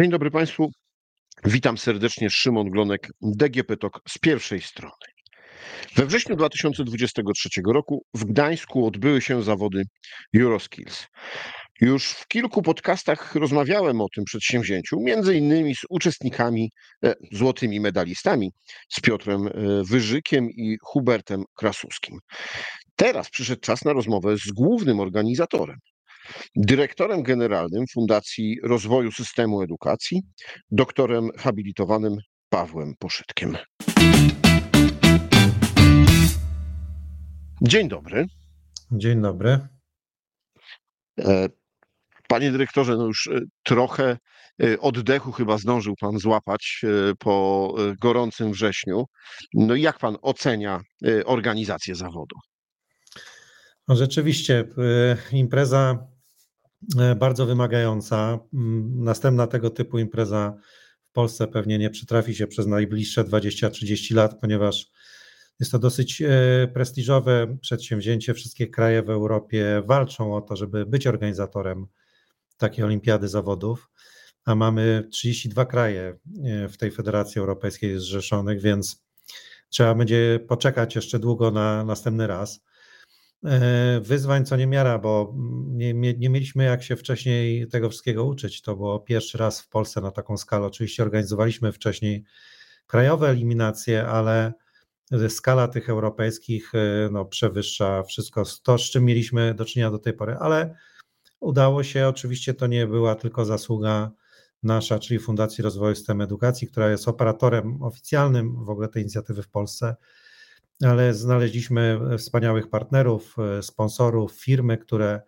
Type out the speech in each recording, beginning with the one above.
Dzień dobry Państwu. Witam serdecznie. Szymon Glonek, DGP TOK z pierwszej strony. We wrześniu 2023 roku w Gdańsku odbyły się zawody Euroskills. Już w kilku podcastach rozmawiałem o tym przedsięwzięciu, między innymi z uczestnikami, e, złotymi medalistami, z Piotrem e, Wyżykiem i Hubertem Krasuskim. Teraz przyszedł czas na rozmowę z głównym organizatorem, dyrektorem generalnym Fundacji Rozwoju Systemu Edukacji, doktorem habilitowanym Pawłem Poszytkiem. Dzień dobry. Dzień dobry. E, panie dyrektorze, no już e, trochę e, oddechu chyba zdążył pan złapać po gorącym wrześniu. No jak pan ocenia organizację zawodu? No rzeczywiście, impreza bardzo wymagająca. Mm, następna tego typu impreza w Polsce pewnie nie przytrafi się przez najbliższe 20-30 lat, ponieważ jest to dosyć e, prestiżowe przedsięwzięcie. Wszystkie kraje w Europie walczą o to, żeby być organizatorem takiej olimpiady zawodów, a mamy 32 kraje e, w tej Federacji Europejskiej zrzeszonych, więc trzeba będzie poczekać jeszcze długo na następny raz. E, wyzwań co niemiara, bo nie, nie, mieliśmy jak się wcześniej tego wszystkiego uczyć. To było pierwszy raz w Polsce na taką skalę. Oczywiście organizowaliśmy wcześniej krajowe eliminacje, ale skala tych europejskich e, no, przewyższa wszystko to, z czym mieliśmy do czynienia do tej pory, ale udało się, oczywiście to nie była tylko zasługa nasza, czyli Fundacji Rozwoju Systemu Edukacji, która jest operatorem oficjalnym w ogóle tej inicjatywy w Polsce, ale znaleźliśmy wspaniałych partnerów, e, sponsorów, firmy, które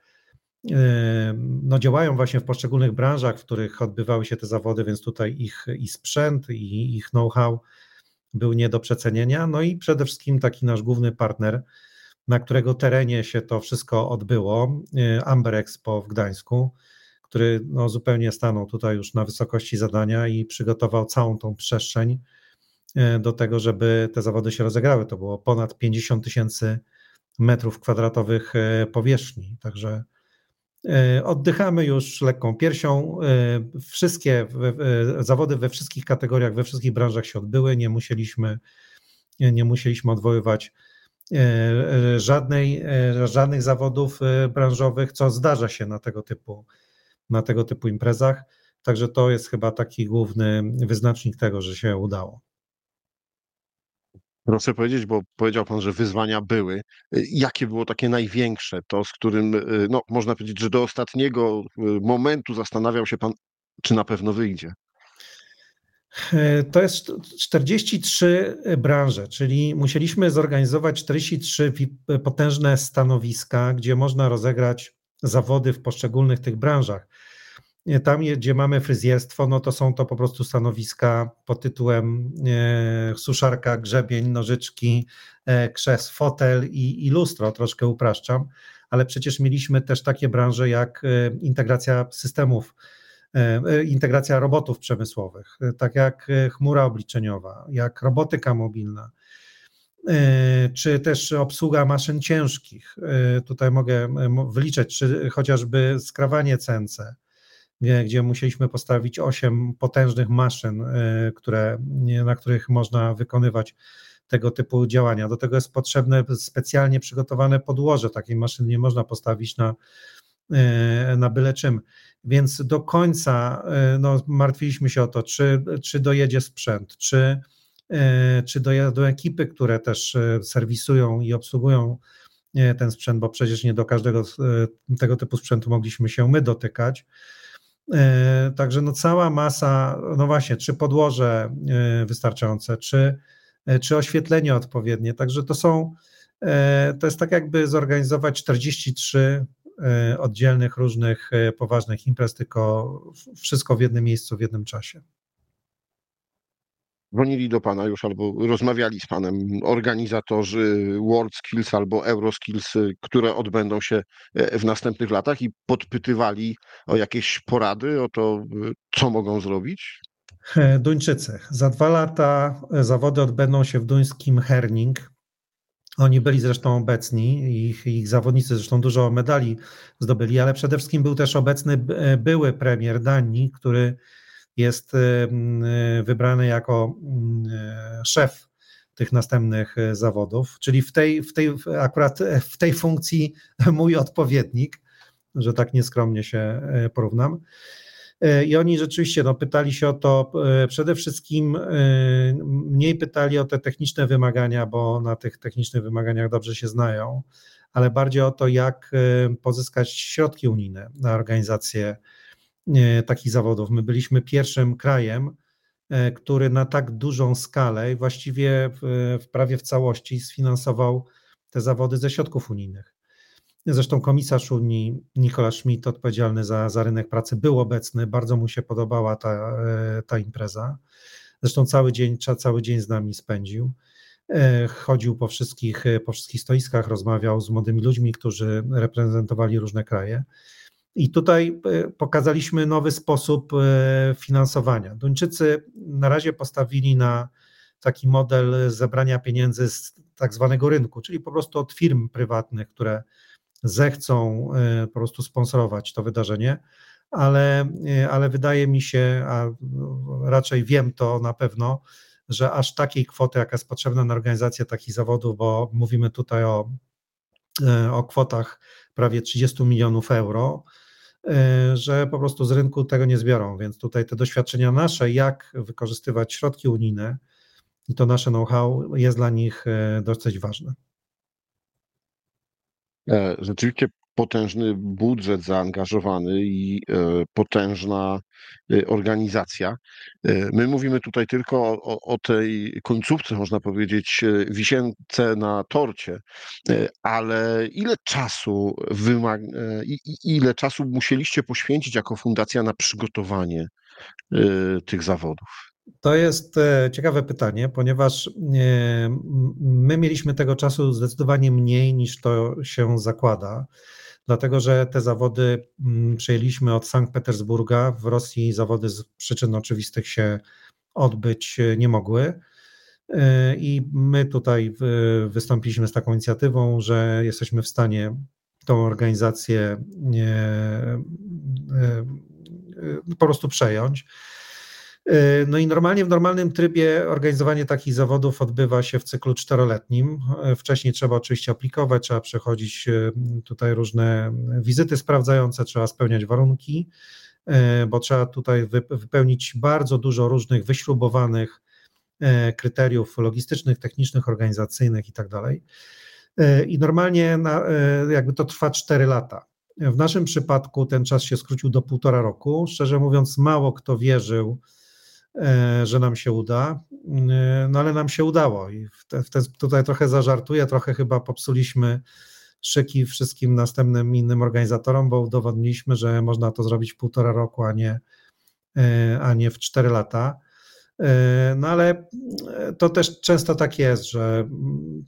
e, no, działają właśnie w poszczególnych branżach, w których odbywały się te zawody, więc tutaj ich i sprzęt, i ich know-how był nie do przecenienia. No i przede wszystkim taki nasz główny partner, na którego terenie się to wszystko odbyło, Amber Expo w Gdańsku, który no zupełnie stanął tutaj już na wysokości zadania i przygotował całą tą przestrzeń do tego, żeby te zawody się rozegrały. To było ponad 50 tysięcy metrów kwadratowych y, powierzchni, także E, oddychamy już lekką piersią. E, wszystkie zawody we wszystkich kategoriach, we wszystkich branżach się odbyły. Nie musieliśmy, nie musieliśmy odwoływać e, żadnej, żadnych zawodów branżowych, co zdarza się na tego typu, na tego typu imprezach. Także to jest chyba taki główny wyznacznik tego, że się udało. Proszę powiedzieć, bo powiedział Pan, że wyzwania były. Y, jakie było takie największe, to z którym, y, no, można powiedzieć, że do ostatniego y, momentu zastanawiał się Pan, czy na pewno wyjdzie? E, to jest 43 branże, czyli musieliśmy zorganizować 43 potężne stanowiska, gdzie można rozegrać zawody w poszczególnych tych branżach. Tam, gdzie mamy fryzjerstwo, no to są to po prostu stanowiska pod tytułem e, suszarka, grzebień, nożyczki, e, krzes, fotel i, i lustro, troszkę upraszczam, ale przecież mieliśmy też takie branże jak e, integracja systemów, integracja robotów przemysłowych, tak jak chmura obliczeniowa, jak robotyka mobilna, czy też obsługa maszyn ciężkich. Tutaj mogę wyliczyć, czy chociażby skrawanie CNC gdzie musieliśmy postawić osiem potężnych maszyn, y, które, na których można wykonywać tego typu działania. Do tego jest potrzebne specjalnie przygotowane podłoże. Takiej maszyny nie można postawić na, y, na byle czym. Więc do końca no, martwiliśmy się o to, czy, czy dojedzie sprzęt, czy, czy dojadą ekipy, które też serwisują i obsługują ten sprzęt, bo przecież nie do każdego tego typu sprzętu mogliśmy się my dotykać. E, także no cała masa, no właśnie, czy podłoże e, wystarczające, czy, e, czy oświetlenie odpowiednie. Także to są, to jest tak jakby zorganizować 43 oddzielnych, różnych poważnych imprez, tylko wszystko w jednym miejscu, w jednym czasie dzwonili do Pana już albo rozmawiali z Panem organizatorzy World Skills albo Euroskills, które odbędą się e, w następnych latach i podpytywali o jakieś porady, o to, co mogą zrobić? E, Duńczycy. Za dwa lata e, zawody odbędą się w duńskim Herning. Oni byli zresztą obecni, ich, ich zawodnicy zresztą dużo medali zdobyli, ale przede wszystkim był też obecny były premier Danii, który jest wybrany jako szef tych następnych zawodów, czyli w tej, w tej akurat w tej funkcji mój odpowiednik, że tak nieskromnie się porównam. I oni rzeczywiście no, pytali się o to, przede wszystkim mniej pytali o te techniczne wymagania, bo na tych technicznych wymaganiach dobrze się znają, ale bardziej o to, jak pozyskać środki unijne na organizację takich zawodów. My byliśmy pierwszym krajem, który na tak dużą skalę właściwie w, w prawie w całości sfinansował te zawody ze środków unijnych. Zresztą komisarz Unii Nikola Schmidt, odpowiedzialny za, za rynek pracy, był obecny, bardzo mu się podobała ta, ta impreza. Zresztą cały dzień, cały dzień z nami spędził. E, chodził po wszystkich, po wszystkich stoiskach, rozmawiał z młodymi ludźmi, którzy reprezentowali różne kraje. I tutaj e, pokazaliśmy nowy sposób e, finansowania. Duńczycy na razie postawili na taki model zebrania pieniędzy z tak zwanego rynku, czyli po prostu od firm prywatnych, które zechcą po prostu sponsorować to wydarzenie, ale, ale wydaje mi się, a raczej wiem to na pewno, że aż takiej kwoty, jaka jest potrzebna na organizację takich zawodów, bo mówimy tutaj o, e, o kwotach prawie 30 milionów euro, e, że po prostu z rynku tego nie zbiorą. Więc tutaj te doświadczenia nasze, jak wykorzystywać środki unijne i to nasze know-how jest dla nich e, dosyć ważne. Rzeczywiście potężny budżet zaangażowany i e, potężna e, organizacja. E, my mówimy tutaj tylko o, o, tej końcówce, można powiedzieć, wisience na torcie, ale ile czasu wymaga, ile czasu musieliście poświęcić jako fundacja na przygotowanie tych zawodów? To jest ciekawe pytanie, ponieważ my mieliśmy tego czasu zdecydowanie mniej niż to się zakłada dlatego że te zawody mm, przejęliśmy od Sankt Petersburga. W Rosji zawody z przyczyn oczywistych się odbyć e, nie mogły. E, I my tutaj wystąpiliśmy z taką inicjatywą, że jesteśmy w stanie tą organizację e, po prostu przejąć. E, no i normalnie w normalnym trybie organizowanie takich zawodów odbywa się w cyklu czteroletnim. E, wcześniej trzeba oczywiście aplikować, trzeba przechodzić e, tutaj różne wizyty sprawdzające, trzeba spełniać warunki, bo trzeba tutaj wypełnić bardzo dużo różnych wyśrubowanych kryteriów logistycznych, technicznych, organizacyjnych i tak dalej. I normalnie na, jakby to trwa 4 lata. W naszym przypadku ten czas się skrócił do półtora roku. Szczerze mówiąc, mało kto wierzył, że nam się uda, e, no ale nam się udało i w te, w te, tutaj trochę zażartuję, trochę chyba popsuliśmy szyki wszystkim następnym innym organizatorom, bo udowodniliśmy, że można to zrobić w półtora roku, a nie, e, a nie w cztery lata. No ale to też często tak jest, że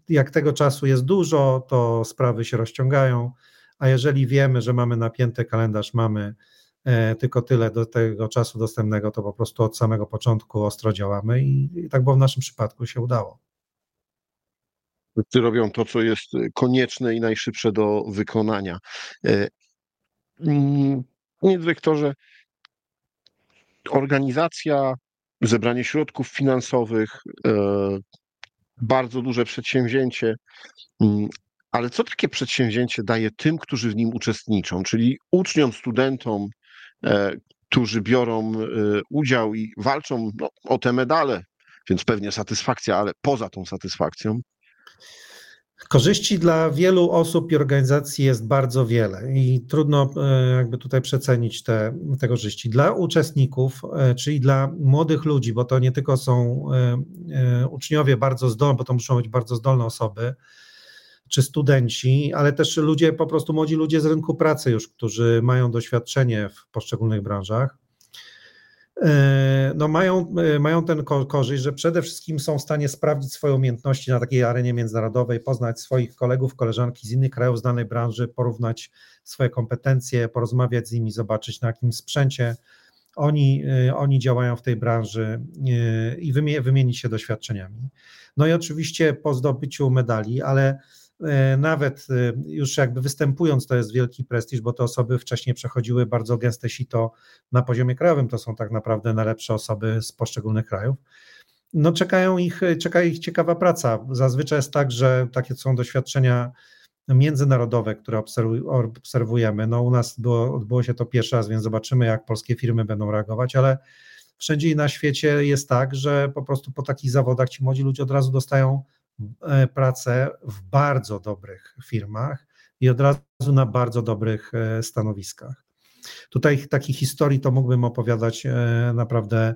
jak tego czasu jest dużo, to sprawy się rozciągają, a jeżeli wiemy, że mamy napięty kalendarz, mamy E, tylko tyle do tego czasu dostępnego, to po prostu od samego początku ostro działamy i, i tak było w naszym przypadku się udało. Robią to, co jest konieczne i najszybsze do wykonania. E, mm, panie dyrektorze, organizacja, zebranie środków finansowych, e, bardzo duże przedsięwzięcie, mm, ale co takie przedsięwzięcie daje tym, którzy w nim uczestniczą, czyli uczniom, studentom, E, którzy biorą e, udział i walczą no, o te medale, więc pewnie satysfakcja, ale poza tą satysfakcją. Korzyści dla wielu osób i organizacji jest bardzo wiele i trudno e, jakby tutaj przecenić te, te korzyści. Dla uczestników, czyli dla młodych ludzi, bo to nie tylko są uczniowie bardzo zdolni, bo to muszą być bardzo zdolne osoby, czy studenci, ale też ludzie, po prostu młodzi ludzie z rynku pracy już, którzy mają doświadczenie w poszczególnych branżach, e, no mają, e, mają ten korzyść, że przede wszystkim są w stanie sprawdzić swoje umiejętności na takiej arenie międzynarodowej, poznać swoich kolegów, koleżanki z innych krajów z danej branży, porównać swoje kompetencje, porozmawiać z nimi, zobaczyć na jakim sprzęcie oni, e, oni działają w tej branży i wymienić się doświadczeniami. No i oczywiście po zdobyciu medali, ale nawet już jakby występując, to jest wielki prestiż, bo te osoby wcześniej przechodziły bardzo gęste sito na poziomie krajowym. To są tak naprawdę najlepsze osoby z poszczególnych krajów. No czekają ich, czeka ich ciekawa praca. Zazwyczaj jest tak, że takie są doświadczenia międzynarodowe, które obserwujemy. No u nas było, odbyło się to pierwszy raz, więc zobaczymy, jak polskie firmy będą reagować, ale wszędzie na świecie jest tak, że po prostu po takich zawodach ci młodzi ludzie od razu dostają e, pracę w bardzo dobrych firmach i od razu na bardzo dobrych e, stanowiskach. Tutaj takich historii to mógłbym opowiadać e, naprawdę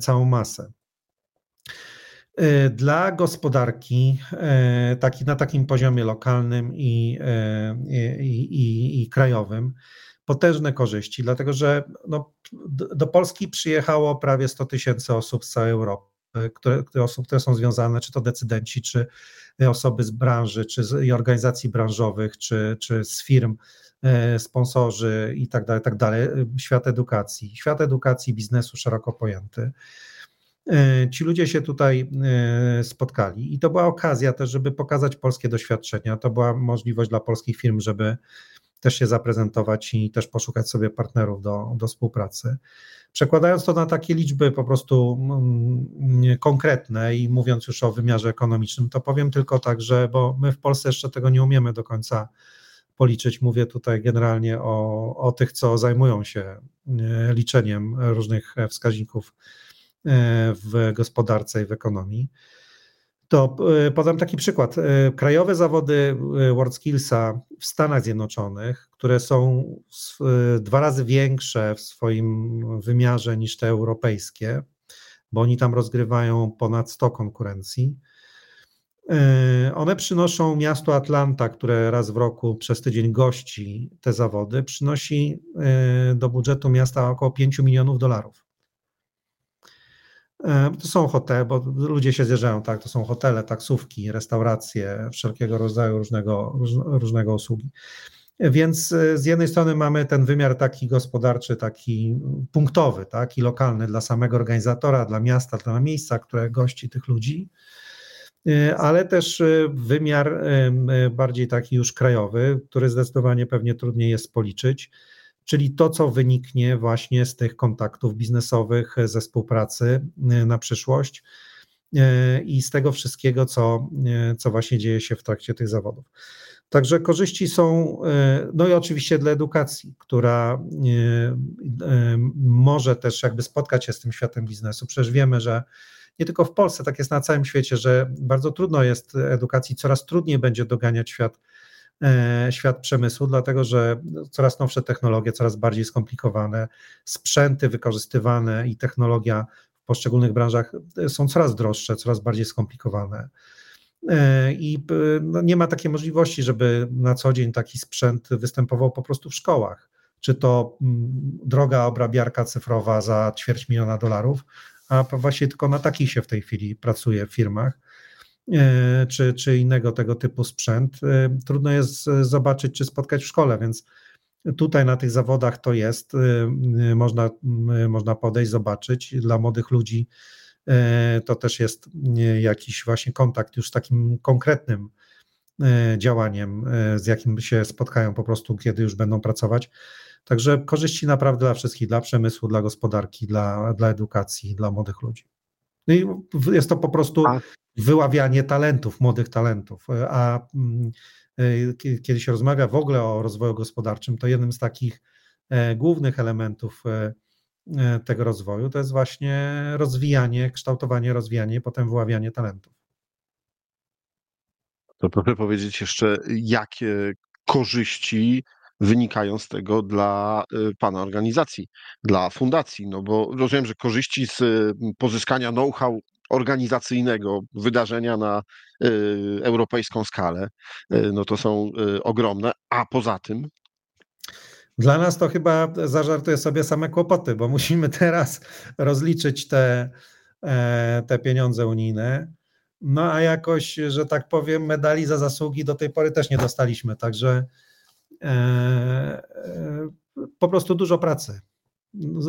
całą masę. Dla gospodarki taki, na takim poziomie lokalnym i, i, i, i krajowym potężne korzyści, dlatego że no, do Polski przyjechało prawie 100 tysięcy osób z całej Europy, które, które, osób, które są związane, czy to decydenci, czy osoby z branży, czy z organizacji branżowych, czy, czy z firm, e, sponsorzy i tak dalej, tak dalej. Świat edukacji, świat edukacji, biznesu szeroko pojęty. E, ci ludzie się tutaj e, spotkali i to była okazja też, żeby pokazać polskie doświadczenia. To była możliwość dla polskich firm, żeby też się zaprezentować i też poszukać sobie partnerów do, do współpracy. Przekładając to na takie liczby po prostu mm, konkretne i mówiąc już o wymiarze ekonomicznym, to powiem tylko tak, że bo my w Polsce jeszcze tego nie umiemy do końca policzyć. Mówię tutaj generalnie o, o tych, co zajmują się liczeniem różnych wskaźników e, w gospodarce i w ekonomii. To e, podam taki przykład. E, krajowe zawody e, WorldSkillsa w Stanach Zjednoczonych, które są dwa razy większe w swoim wymiarze niż te europejskie, bo oni tam rozgrywają ponad 100 konkurencji. One przynoszą miasto Atlanta, które raz w roku przez tydzień gości te zawody, przynosi do budżetu miasta około 5 milionów dolarów. E, to są hotele, bo ludzie się zjeżdżają, tak? To są hotele, taksówki, restauracje, wszelkiego rodzaju różnego, różnego usługi. Więc e, z jednej strony mamy ten wymiar taki gospodarczy, taki punktowy, tak? i lokalny dla samego organizatora, dla miasta, dla miejsca, które gości tych ludzi, e, ale też wymiar bardziej taki już krajowy, który zdecydowanie pewnie trudniej jest policzyć czyli to, co wyniknie właśnie z tych kontaktów biznesowych, ze współpracy e, na przyszłość e, i z tego wszystkiego, co, e, co właśnie dzieje się w trakcie tych zawodów. Także korzyści są, no i oczywiście dla edukacji, która może też jakby spotkać się z tym światem biznesu. Przecież wiemy, że nie tylko w Polsce, tak jest na całym świecie, że bardzo trudno jest edukacji, coraz trudniej będzie doganiać świat świat przemysłu, dlatego że coraz nowsze technologie, coraz bardziej skomplikowane, sprzęty wykorzystywane i technologia w poszczególnych branżach są coraz droższe, coraz bardziej skomplikowane. E, I no, nie ma takiej możliwości, żeby na co dzień taki sprzęt występował po prostu w szkołach. Czy to mm, droga obrabiarka cyfrowa za ćwierć miliona dolarów, a właśnie tylko na takich się w tej chwili pracuje w firmach E, czy, czy innego tego typu sprzęt. E, trudno jest zobaczyć czy spotkać w szkole, więc tutaj na tych zawodach to jest, e, można, można podejść, zobaczyć. Dla młodych ludzi to też jest jakiś właśnie kontakt już z takim konkretnym działaniem, z jakim się spotkają po prostu, kiedy już będą pracować. Także korzyści naprawdę dla wszystkich, dla przemysłu, dla gospodarki, dla, dla edukacji, dla młodych ludzi. No i jest to po prostu wyławianie talentów, młodych talentów. A mm, e, kiedy się rozmawia w ogóle o rozwoju gospodarczym, to jednym z takich e, głównych elementów e, tego rozwoju to jest właśnie rozwijanie, kształtowanie, rozwijanie, potem wyławianie talentów. To proszę powiedzieć jeszcze, jakie korzyści wynikają z tego dla Pana organizacji, dla fundacji? No bo rozumiem, że korzyści z pozyskania know-how organizacyjnego wydarzenia na y, europejską skalę, y, no to są y, ogromne, a poza tym dla nas to chyba zażartuję sobie same kłopoty, bo musimy teraz rozliczyć te, e, te pieniądze unijne. No a jakoś, że tak powiem, medali za zasługi do tej pory też nie dostaliśmy, także e, e, po prostu dużo pracy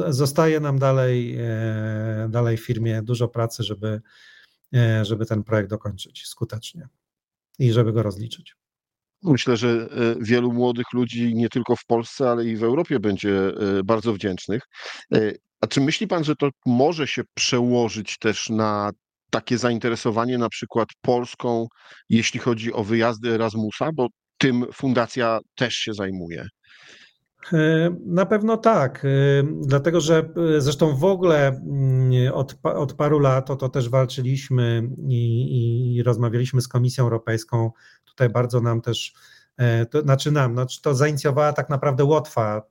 zostaje nam dalej, e, dalej w firmie dużo pracy, żeby, e, żeby ten projekt dokończyć skutecznie. i żeby go rozliczyć. Myślę, że e, wielu młodych ludzi nie tylko w Polsce, ale i w Europie będzie e, bardzo wdzięcznych. E, a czy myśli pan, że to może się przełożyć też na takie zainteresowanie na przykład Polską, jeśli chodzi o wyjazdy Erasmusa, bo tym fundacja też się zajmuje? Na pewno tak, dlatego że zresztą w ogóle mm, od, od paru lat o to też walczyliśmy i, i rozmawialiśmy z Komisją Europejską. Tutaj bardzo nam też, e, to znaczy nam, znaczy to zainicjowała tak naprawdę Łotwa.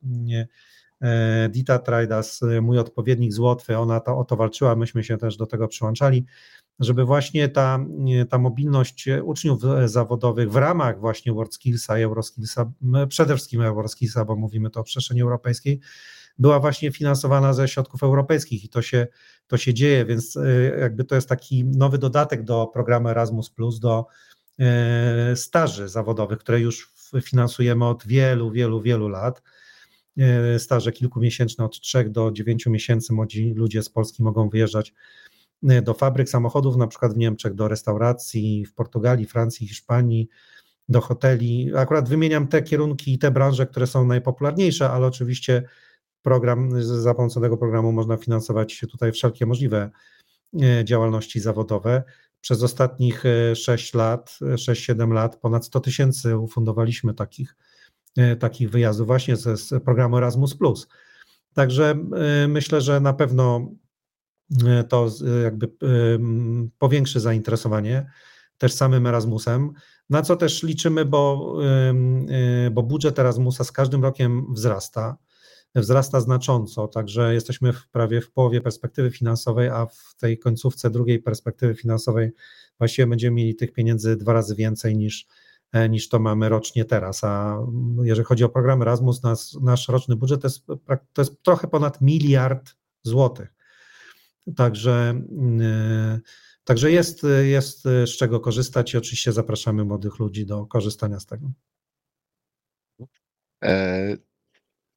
E, Dita Trajdas, mój odpowiednik z Łotwy, ona to, o to walczyła, myśmy się też do tego przyłączali żeby właśnie ta, ta mobilność uczniów zawodowych w ramach właśnie WorldSkillsa i Euroskillsa, przede wszystkim Euroskillsa, bo mówimy to o przestrzeni europejskiej, była właśnie finansowana ze środków europejskich i to się, to się dzieje, więc e, jakby to jest taki nowy dodatek do programu Erasmus, do e, staży zawodowych, które już finansujemy od wielu, wielu, wielu lat. E, staże kilkumiesięczne, od 3 do 9 miesięcy młodzi ludzie z Polski mogą wyjeżdżać do fabryk samochodów, na przykład w Niemczech, do restauracji, w Portugalii, Francji, Hiszpanii, do hoteli. Akurat wymieniam te kierunki i te branże, które są najpopularniejsze, ale oczywiście program, za pomocą tego programu można finansować tutaj wszelkie możliwe y, działalności zawodowe. Przez ostatnich 6 y, lat, 6-7 lat ponad 100 tysięcy ufundowaliśmy takich, takich wyjazdów właśnie z, z programu Erasmus+. Także myślę, że na pewno E, to e, jakby powiększy zainteresowanie też samym Erasmusem, na co też liczymy, bo, e, bo budżet Erasmusa z każdym rokiem wzrasta, wzrasta znacząco, także jesteśmy w prawie w połowie perspektywy finansowej, a w tej końcówce drugiej perspektywy finansowej właściwie będziemy mieli tych pieniędzy dwa razy więcej niż, niż to mamy rocznie teraz, a jeżeli chodzi o program Erasmus, nas, nasz roczny budżet to jest, to jest trochę ponad miliard złotych. Także, mm, także jest, jest z czego korzystać i oczywiście zapraszamy młodych ludzi do korzystania z tego. E,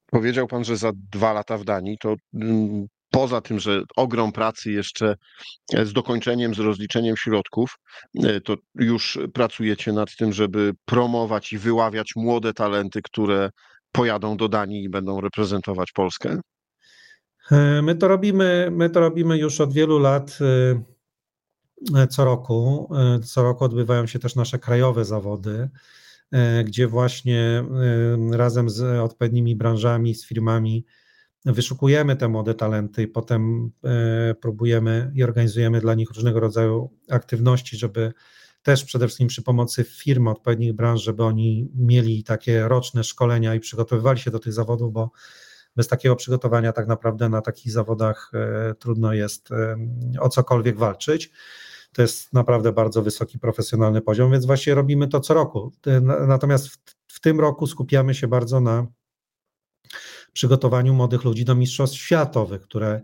powiedział Pan, że za dwa lata w Danii to mm, poza tym, że ogrom pracy jeszcze z dokończeniem, z rozliczeniem środków, e, to już pracujecie nad tym, żeby promować i wyławiać młode talenty, które pojadą do Danii i będą reprezentować Polskę? E, my to robimy, my to robimy już od wielu lat e, e, co roku. Co roku odbywają się też nasze krajowe zawody, gdzie właśnie razem z odpowiednimi branżami, z firmami wyszukujemy te młode talenty i potem próbujemy i organizujemy dla nich różnego rodzaju aktywności, żeby też przede wszystkim przy pomocy firm odpowiednich branż, żeby oni mieli takie roczne szkolenia i przygotowywali się do tych zawodów, bo bez takiego przygotowania tak naprawdę na takich zawodach e, trudno jest e, o cokolwiek walczyć. To jest naprawdę bardzo wysoki profesjonalny poziom, więc właśnie robimy to co roku. Natomiast w, w tym roku skupiamy się bardzo na przygotowaniu młodych ludzi do Mistrzostw Światowych, które,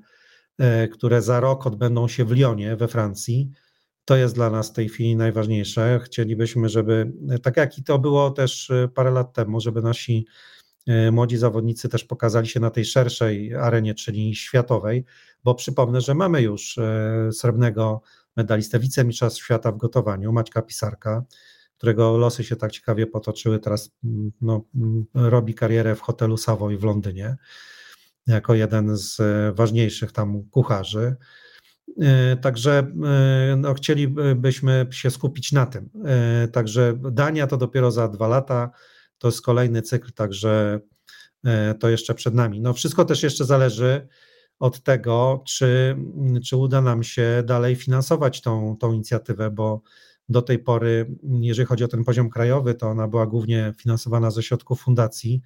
e, które za rok odbędą się w Lyonie we Francji. To jest dla nas w tej chwili najważniejsze. Chcielibyśmy, żeby, tak jak i to było też parę lat temu, żeby nasi młodzi zawodnicy też pokazali się na tej szerszej arenie, czyli światowej, bo przypomnę, że mamy już e, srebrnego medalistę, wicemistrzostw świata w gotowaniu, Maćka Pisarka, którego losy się tak ciekawie potoczyły, teraz mm, no, mm, robi karierę w hotelu Savoy w Londynie, jako jeden z e, ważniejszych tam kucharzy. Także no, chcielibyśmy się skupić na tym. Także Dania to dopiero za dwa lata, to jest kolejny cykl, także e, to jeszcze przed nami. No wszystko też jeszcze zależy od tego, czy, czy uda nam się dalej finansować tą, tą inicjatywę, bo do tej pory, jeżeli chodzi o ten poziom krajowy, to ona była głównie finansowana ze środków fundacji,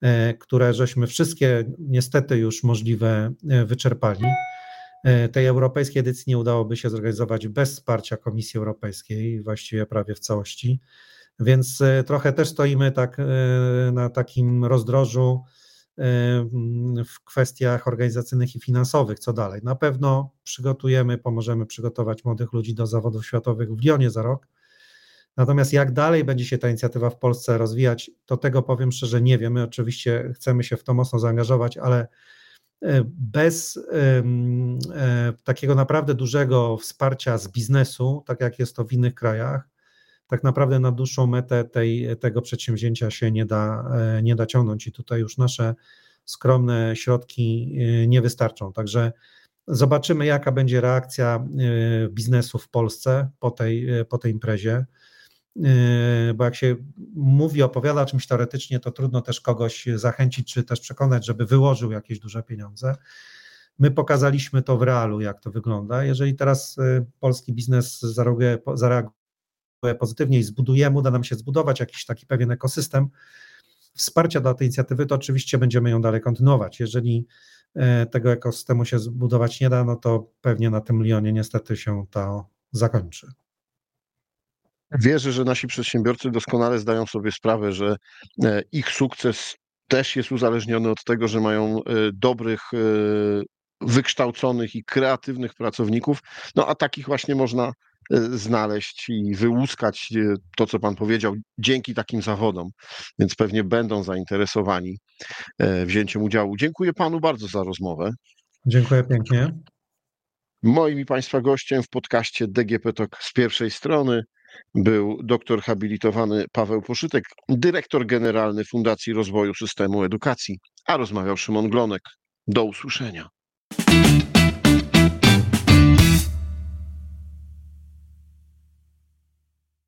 e, które żeśmy wszystkie niestety już możliwe e, wyczerpali. Tej europejskiej edycji nie udałoby się zorganizować bez wsparcia Komisji Europejskiej, właściwie prawie w całości. Więc e, trochę też stoimy tak e, na takim rozdrożu e, w kwestiach organizacyjnych i finansowych, co dalej. Na pewno przygotujemy, pomożemy przygotować młodych ludzi do zawodów światowych w Lyonie za rok. Natomiast jak dalej będzie się ta inicjatywa w Polsce rozwijać, to tego powiem szczerze nie wiem. My oczywiście chcemy się w to mocno zaangażować, ale bez takiego naprawdę dużego wsparcia z biznesu, tak jak jest to w innych krajach, tak naprawdę na dłuższą metę tej, tego przedsięwzięcia się nie da, e, nie da ciągnąć i tutaj już nasze skromne środki e, nie wystarczą. Także zobaczymy, jaka będzie reakcja e, biznesu w Polsce po tej, po tej imprezie. Bo jak się mówi, opowiada o czymś teoretycznie, to trudno też kogoś zachęcić, czy też przekonać, żeby wyłożył jakieś duże pieniądze. My pokazaliśmy to w realu, jak to wygląda. Jeżeli teraz polski biznes zareaguje, zareaguje pozytywnie i zbudujemy, uda nam się zbudować jakiś taki pewien ekosystem wsparcia dla tej inicjatywy, to oczywiście będziemy ją dalej kontynuować. Jeżeli e, tego ekosystemu się zbudować nie da, no to pewnie na tym Lyonie niestety się to zakończy. Wierzę, że nasi przedsiębiorcy doskonale zdają sobie sprawę, że e, ich sukces też jest uzależniony od tego, że mają e, dobrych, wykształconych i kreatywnych pracowników. No a takich właśnie można znaleźć i wyłuskać e, to, co Pan powiedział, dzięki takim zawodom, więc pewnie będą zainteresowani e, wzięciem udziału. Dziękuję Panu bardzo za rozmowę. Dziękuję pięknie. Moim i Państwa gościem w podcaście DGP Talk z pierwszej strony był doktor habilitowany Paweł Poszytek, dyrektor generalny Fundacji Rozwoju Systemu Edukacji, a rozmawiał Szymon Glonek. Do usłyszenia.